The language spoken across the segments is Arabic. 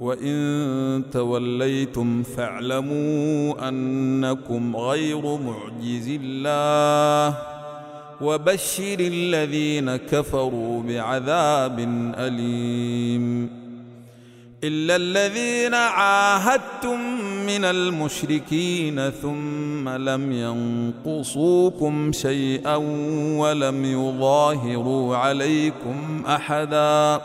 وان توليتم فاعلموا انكم غير معجز الله وبشر الذين كفروا بعذاب اليم الا الذين عاهدتم من المشركين ثم لم ينقصوكم شيئا ولم يظاهروا عليكم احدا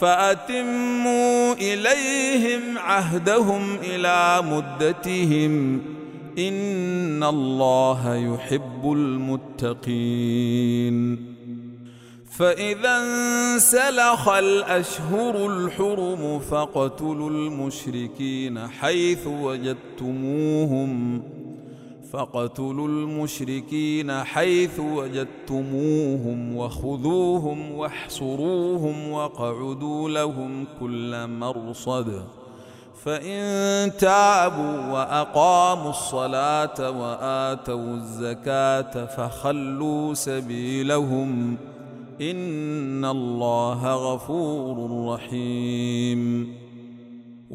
فأتموا إليهم عهدهم إلى مدتهم. إن الله يحب المتقين. فإذا انسلخ الأشهر الحرم فاقتلوا المشركين حيث وجدتموهم. فاقتلوا المشركين حيث وجدتموهم وخذوهم واحصروهم واقعدوا لهم كل مرصد. فإن تابوا وأقاموا الصلاة وآتوا الزكاة فخلوا سبيلهم. إن الله غفور رحيم.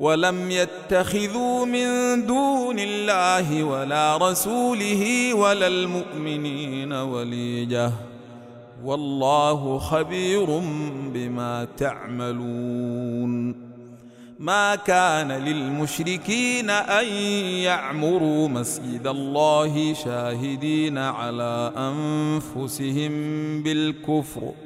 ولم يتخذوا من دون الله ولا رسوله ولا المؤمنين وليجة. والله خبير بما تعملون. ما كان للمشركين أن يعمروا مسجد الله شاهدين على أنفسهم بالكفر.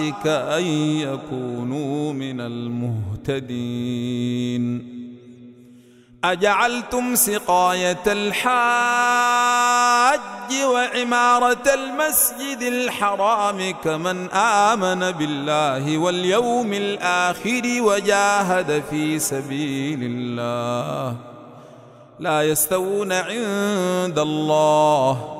أولئك أن يكونوا من المهتدين. أجعلتم سقاية الحاج وعمارة المسجد الحرام كمن آمن بالله واليوم الآخر وجاهد في سبيل الله. لا يستوون عند الله.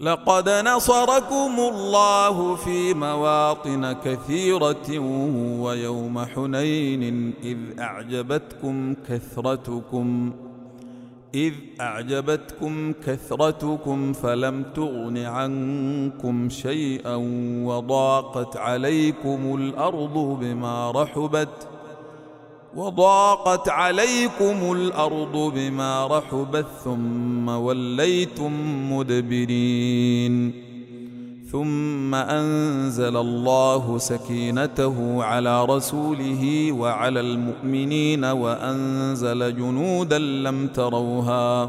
لقد نصركم الله في مواطن كثيرة ويوم حنين إذ أعجبتكم كثرتكم إذ أعجبتكم كثرتكم فلم تغن عنكم شيئا وضاقت عليكم الأرض بما رحبت ۖ. وضاقت عليكم الأرض بما رحبت ثم وليتم مدبرين. ثم أنزل الله سكينته على رسوله وعلى المؤمنين وأنزل جنودا لم تروها.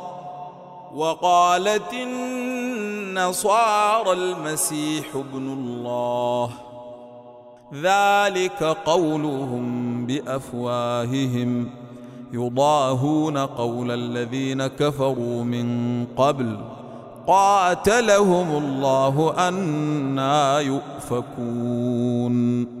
وقالت النصارى المسيح ابن الله. ذلك قولهم بأفواههم. يضاهون قول الذين كفروا من قبل. قاتلهم الله أنا يؤفكون.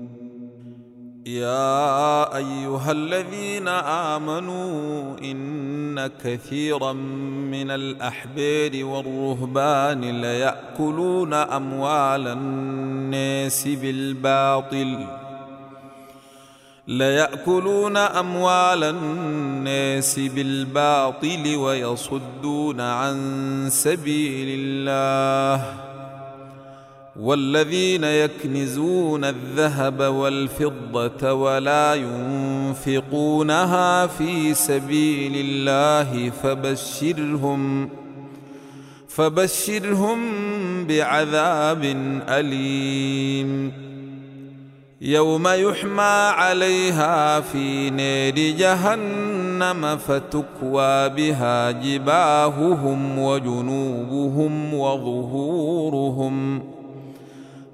يا أيها الذين آمنوا إن كثيرا من الأحبار والرهبان ليأكلون أموال الناس بالباطل ليأكلون أموال الناس بالباطل ويصدون عن سبيل الله. والذين يكنزون الذهب والفضة ولا ينفقونها في سبيل الله فبشرهم فبشرهم بعذاب أليم. يوم يحمى عليها في نار جهنم فتكوى بها جباههم وجنوبهم وظهورهم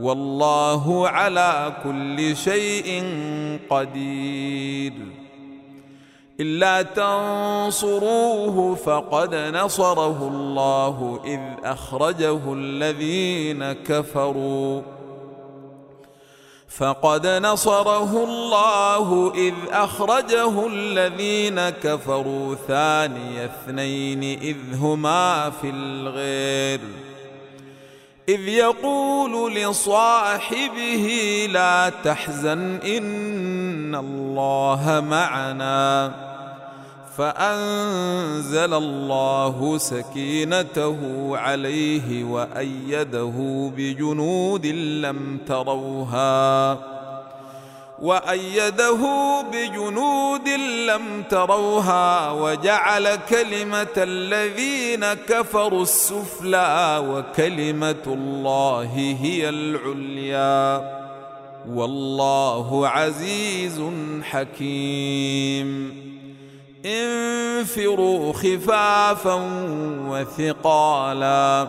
والله على كل شيء قدير. إلا تنصروه فقد نصره الله إذ أخرجه الذين كفروا. فقد نصره الله إذ أخرجه الذين كفروا. ثاني اثنين إذ هما في الغير. إذ يقول لصاحبه لا تحزن إن الله معنا فأنزل الله سكينته عليه وأيده بجنود لم تروها وأيده بجنود لم تروها وجعل كلمة الذين كفروا السفلى وكلمة الله هي العليا. والله عزيز حكيم. انفروا خفافا وثقالا.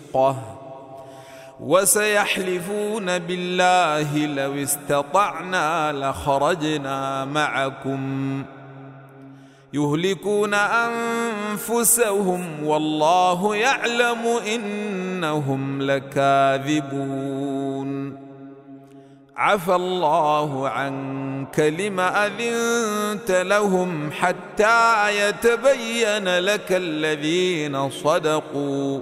وسيحلفون بالله لو استطعنا لخرجنا معكم يهلكون أنفسهم والله يعلم إنهم لكاذبون. عفى الله عنك لم أذنت لهم حتى يتبين لك الذين صدقوا.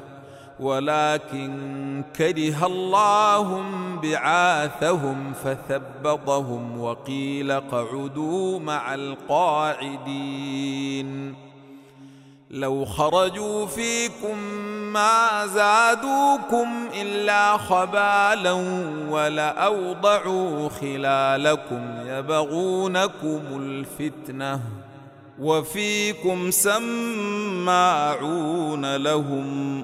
ولكن كره الله بعاثهم فثبطهم وقيل اقعدوا مع القاعدين. لو خرجوا فيكم ما زادوكم إلا خبالا ولأوضعوا خلالكم يبغونكم الفتنة وفيكم سماعون لهم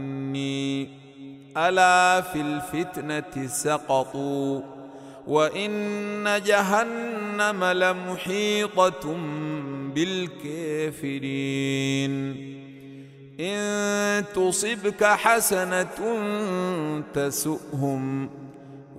تفتني ألا في الفتنة سقطوا. وإن جهنم لمحيطة بالكافرين. إن تصبك حسنة تسؤهم.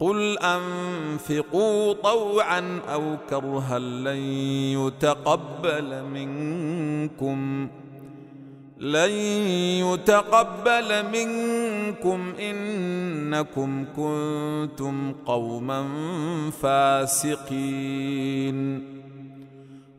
قل أنفقوا طوعا أو كرها لن يتقبل منكم لن يتقبل منكم إنكم كنتم قوما فاسقين.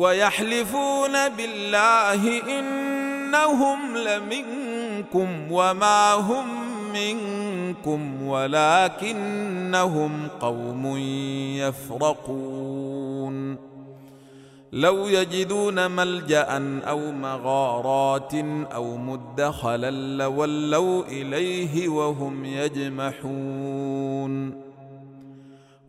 ويحلفون بالله إنهم لمنكم وما هم منكم ولكنهم قوم يفرقون. لو يجدون ملجأ أو مغارات أو مدخلا لولوا إليه وهم يجمحون.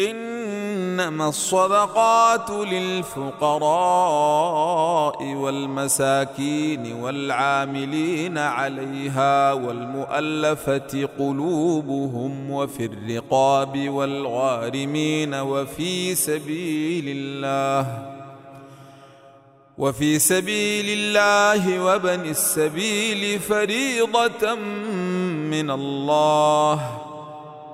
إنما الصدقات للفقراء والمساكين والعاملين عليها والمؤلفة قلوبهم وفي الرقاب والغارمين وفي سبيل الله وفي سبيل الله وبن السبيل فريضة من الله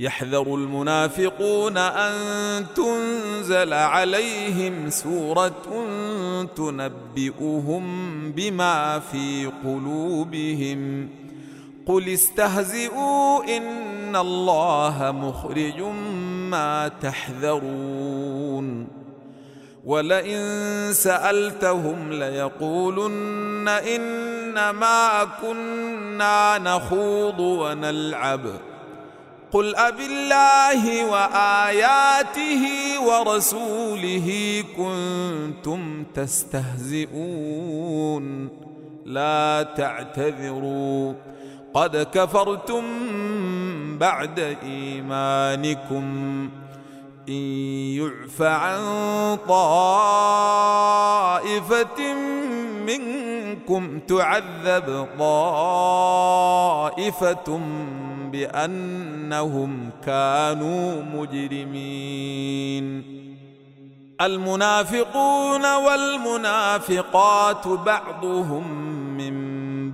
يحذر المنافقون أن تنزل عليهم سورة تنبئهم بما في قلوبهم. قل استهزئوا إن الله مخرج ما تحذرون. ولئن سألتهم ليقولن إنما كنا نخوض ونلعب. قل أب الله وآياته ورسوله كنتم تستهزئون. لا تعتذروا. قد كفرتم بعد إيمانكم. إن يعف عن طائفة منكم تعذب طائفة بأنهم كانوا مجرمين. المنافقون والمنافقات بعضهم من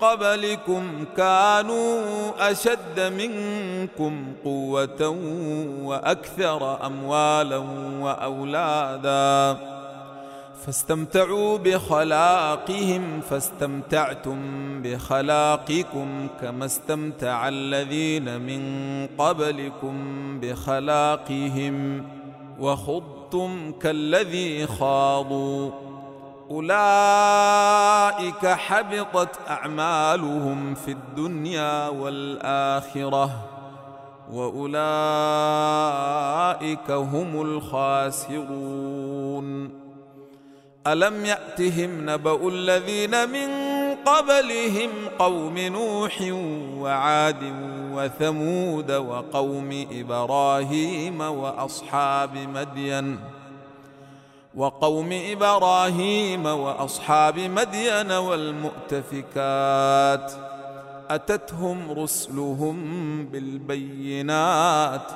قبلكم كانوا أشد منكم قوة وأكثر أموالا وأولادا. فاستمتعوا بخلاقهم فاستمتعتم بخلاقكم كما استمتع الذين من قبلكم بخلاقهم. وخضتم كالذي خاضوا. أولئك حبطت أعمالهم في الدنيا والآخرة وأولئك هم الخاسرون. ألم يأتهم نبأ الذين من قبلهم قوم نوح وعاد وثمود وقوم إبراهيم وأصحاب مدين؟ وقوم إبراهيم وأصحاب مدين والمؤتفكات. أتتهم رسلهم بالبينات.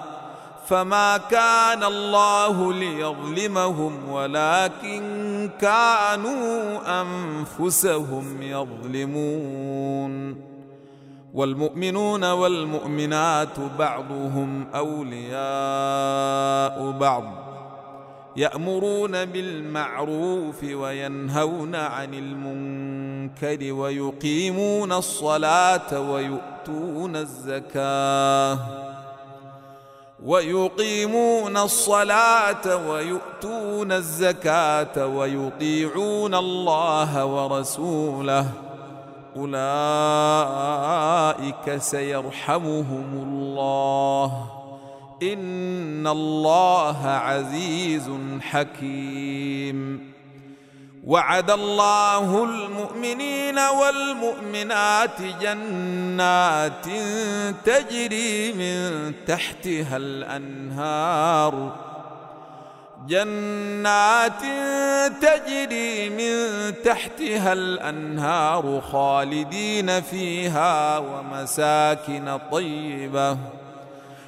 فما كان الله ليظلمهم ولكن كانوا أنفسهم يظلمون. والمؤمنون والمؤمنات بعضهم أولياء بعض. يأمرون بالمعروف وينهون عن المنكر ويقيمون الصلاة ويؤتون الزكاة ويقيمون الصلاة ويؤتون الزكاة ويطيعون الله ورسوله أولئك سيرحمهم الله إن الله عزيز حكيم. وعد الله المؤمنين والمؤمنات جنات تجري من تحتها الأنهار. جنات تجري من تحتها الأنهار خالدين فيها ومساكن طيبة.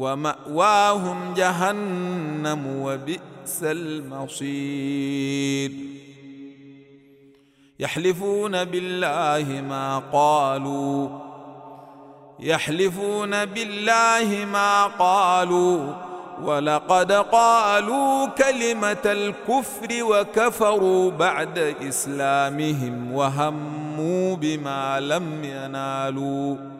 ومأواهم جهنم وبئس المصير. يحلفون بالله ما قالوا يحلفون بالله ما قالوا ولقد قالوا كلمة الكفر وكفروا بعد إسلامهم وهموا بما لم ينالوا.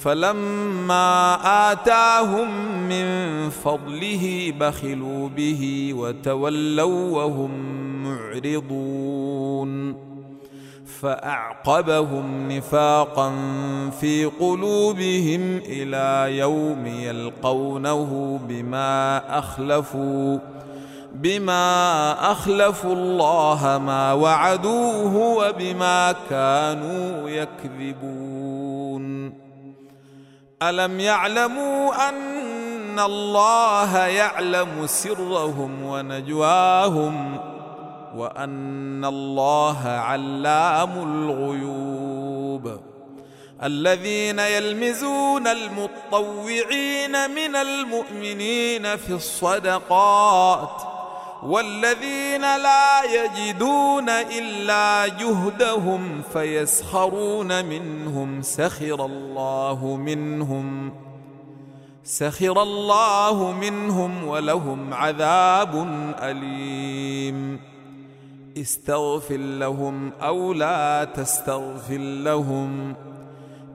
فلما آتاهم من فضله بخلوا به وتولوا وهم معرضون. فأعقبهم نفاقا في قلوبهم إلى يوم يلقونه بما أخلفوا بما أخلفوا الله ما وعدوه وبما كانوا يكذبون. ألم يعلموا أن الله يعلم سرهم ونجواهم وأن الله علام الغيوب الذين يلمزون المطوعين من المؤمنين في الصدقات والذين لا يجدون إلا جهدهم فيسخرون منهم سخر الله منهم سخر الله منهم ولهم عذاب أليم. استغفر لهم أو لا تستغفر لهم.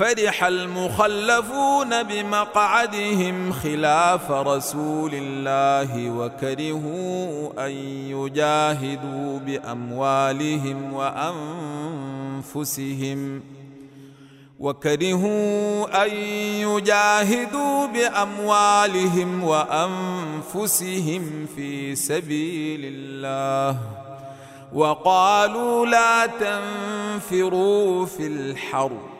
فرح المخلفون بمقعدهم خلاف رسول الله وكرهوا أن يجاهدوا بأموالهم وأنفسهم وكرهوا أن يجاهدوا بأموالهم وأنفسهم في سبيل الله وقالوا لا تنفروا في الحرب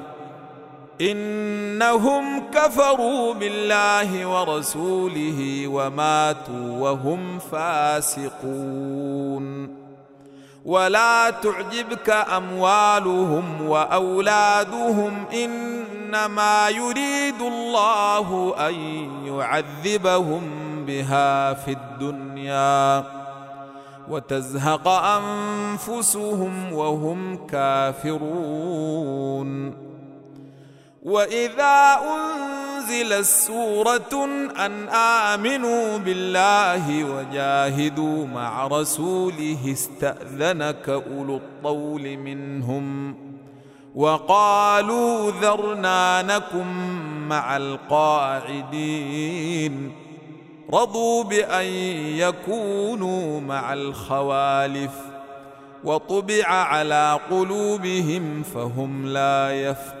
إنهم كفروا بالله ورسوله وماتوا وهم فاسقون. ولا تعجبك أموالهم وأولادهم إنما يريد الله أن يعذبهم بها في الدنيا وتزهق أنفسهم وهم كافرون. واذا انزلت سوره ان امنوا بالله وجاهدوا مع رسوله استاذنك اولو الطول منهم وقالوا ذرنا نكن مع القاعدين رضوا بان يكونوا مع الخوالف وطبع على قلوبهم فهم لا يفقهون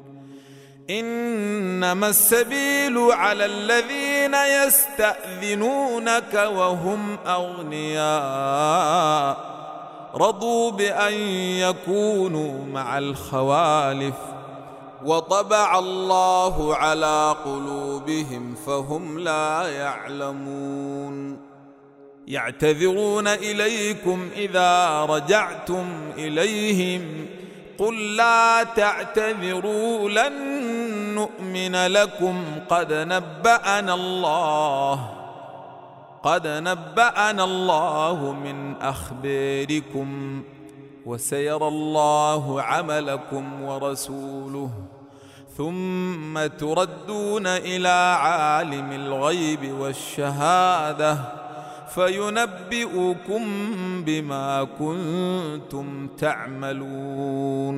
إنما السبيل على الذين يستأذنونك وهم أغنياء. رضوا بأن يكونوا مع الخوالف وطبع الله على قلوبهم فهم لا يعلمون. يعتذرون إليكم إذا رجعتم إليهم قل لا تعتذروا لن نؤمن لكم قد نبأنا الله قد نبأنا الله من أخباركم وسيرى الله عملكم ورسوله ثم تردون إلى عالم الغيب والشهادة فينبئكم بما كنتم تعملون.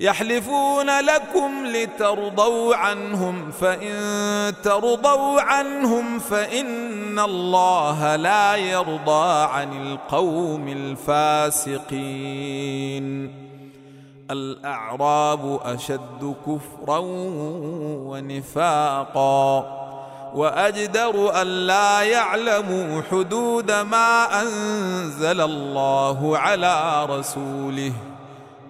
يحلفون لكم لترضوا عنهم فإن ترضوا عنهم فإن الله لا يرضى عن القوم الفاسقين. الأعراب أشد كفرا ونفاقا وأجدر الا يعلموا حدود ما أنزل الله على رسوله.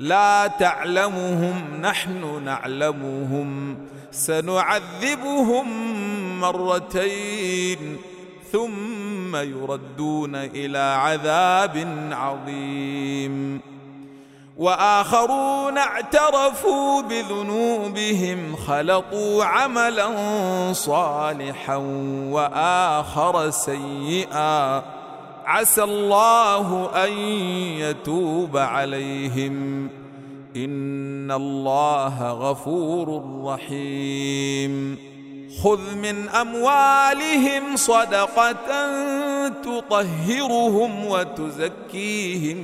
لا تعلمهم نحن نعلمهم. سنعذبهم مرتين ثم يردون إلى عذاب عظيم. وآخرون اعترفوا بذنوبهم خلطوا عملا صالحا وآخر سيئا. عسى الله أن يتوب عليهم. إن الله غفور رحيم. خذ من أموالهم صدقة تطهرهم وتزكيهم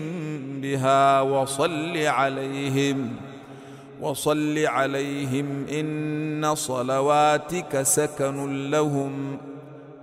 بها وصل عليهم. وصل عليهم إن صلواتك سكن لهم.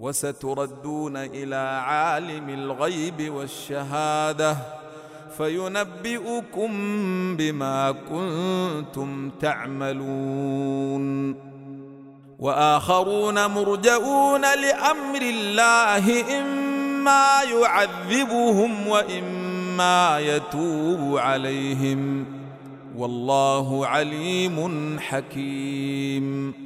وستردون إلى عالم الغيب والشهادة فينبئكم بما كنتم تعملون. وآخرون مرجئون لأمر الله إما يعذبهم وإما يتوب عليهم. والله عليم حكيم.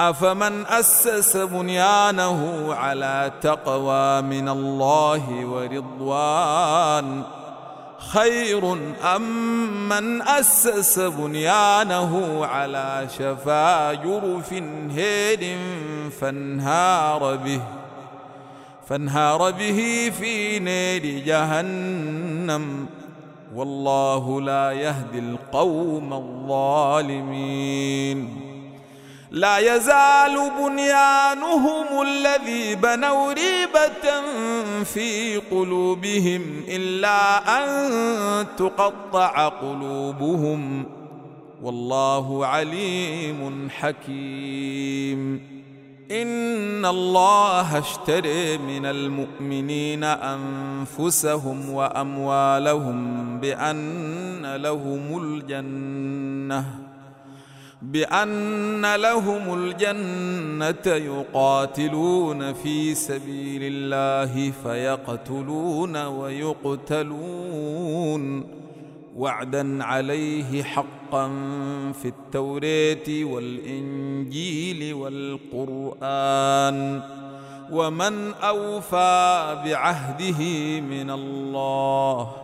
أفمن أسس بنيانه على تقوى من الله ورضوان خير أم من أسس بنيانه على شفا جرف هيد فانهار به فانهار به في نار جهنم والله لا يهدي القوم الظالمين لا يزال بنيانهم الذي بنوا ريبة في قلوبهم إلا أن تقطع قلوبهم. والله عليم حكيم. إن الله اشتري من المؤمنين أنفسهم وأموالهم بأن لهم الجنة. بأن لهم الجنة يقاتلون في سبيل الله فيقتلون ويقتلون. وعدا عليه حقا في التوراه والإنجيل والقرآن. ومن أوفى بعهده من الله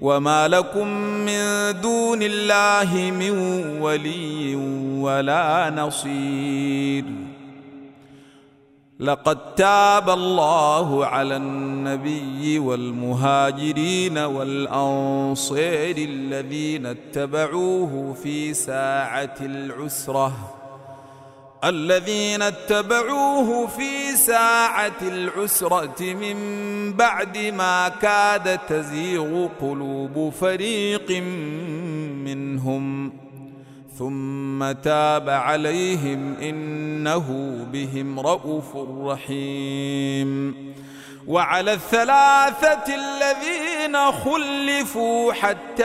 وما لكم من دون الله من ولي ولا نصير. لقد تاب الله على النبي والمهاجرين والأنصار الذين اتبعوه في ساعة العسرة. الذين اتبعوه في ساعة العسرة من بعد ما كاد تزيغ قلوب فريق منهم. ثم تاب عليهم إنه بهم رءوف رحيم. وعلى الثلاثة الذين خلفوا حتى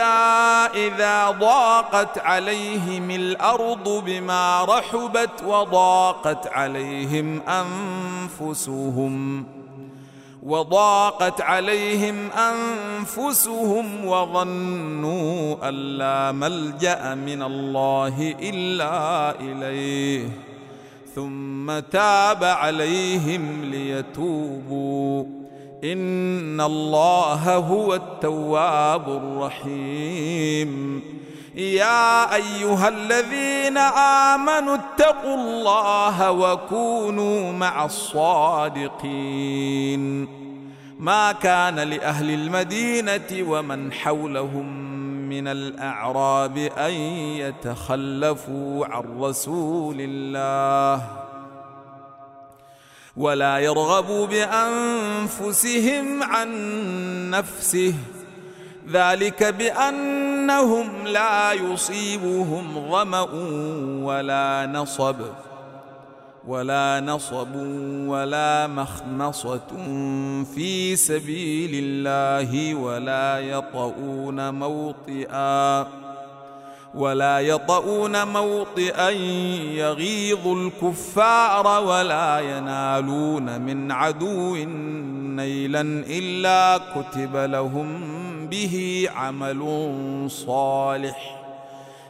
إذا ضاقت عليهم الأرض بما رحبت وضاقت عليهم أنفسهم وضاقت عليهم أنفسهم وظنوا أن لا ملجأ من الله إلا إليه ثم تاب عليهم ليتوبوا. إن الله هو التواب الرحيم. يا أيها الذين آمنوا اتقوا الله وكونوا مع الصادقين. ما كان لأهل المدينة ومن حولهم من الأعراب أن يتخلفوا عن رسول الله ولا يرغبوا بأنفسهم عن نفسه ذلك بأنهم لا يصيبهم ظما ولا نصب ولا نصب ولا مخمصة في سبيل الله ولا يطؤون موطئا ولا يطؤون موطئا يغيظ الكفار ولا ينالون من عدو نيلا إلا كتب لهم به عمل صالح.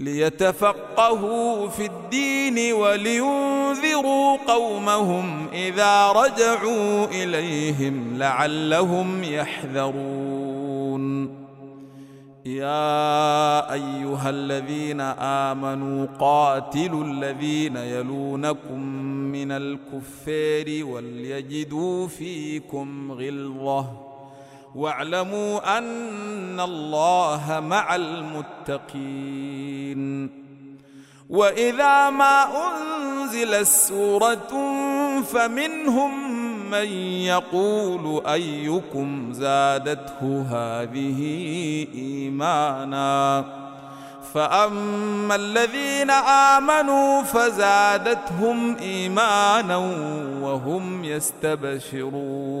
ليتفقهوا في الدين ولينذروا قومهم إذا رجعوا إليهم لعلهم يحذرون. يا أيها الذين آمنوا قاتلوا الذين يلونكم من الكفار وليجدوا فيكم غلظة. واعلموا أن الله مع المتقين. وإذا ما أنزلت سورة فمنهم من يقول أيكم زادته هذه إيمانا. فأما الذين آمنوا فزادتهم إيمانا وهم يستبشرون.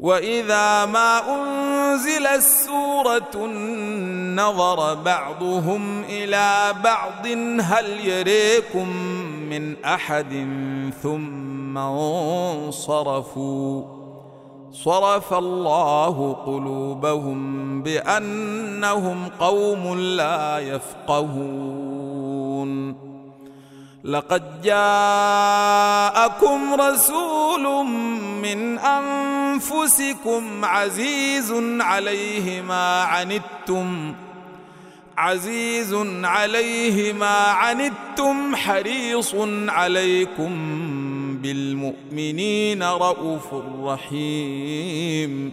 وإذا ما انزلت سوره نظر بعضهم إلى بعض هل يريكم من أحد ثم انصرفوا؟ صرف الله قلوبهم بأنهم قوم لا يفقهون. لقد جاءكم رسول من أنفسكم عزيز عليه ما عنتم عزيز عليه ما عنتم حريص عليكم بالمؤمنين رءوف رحيم.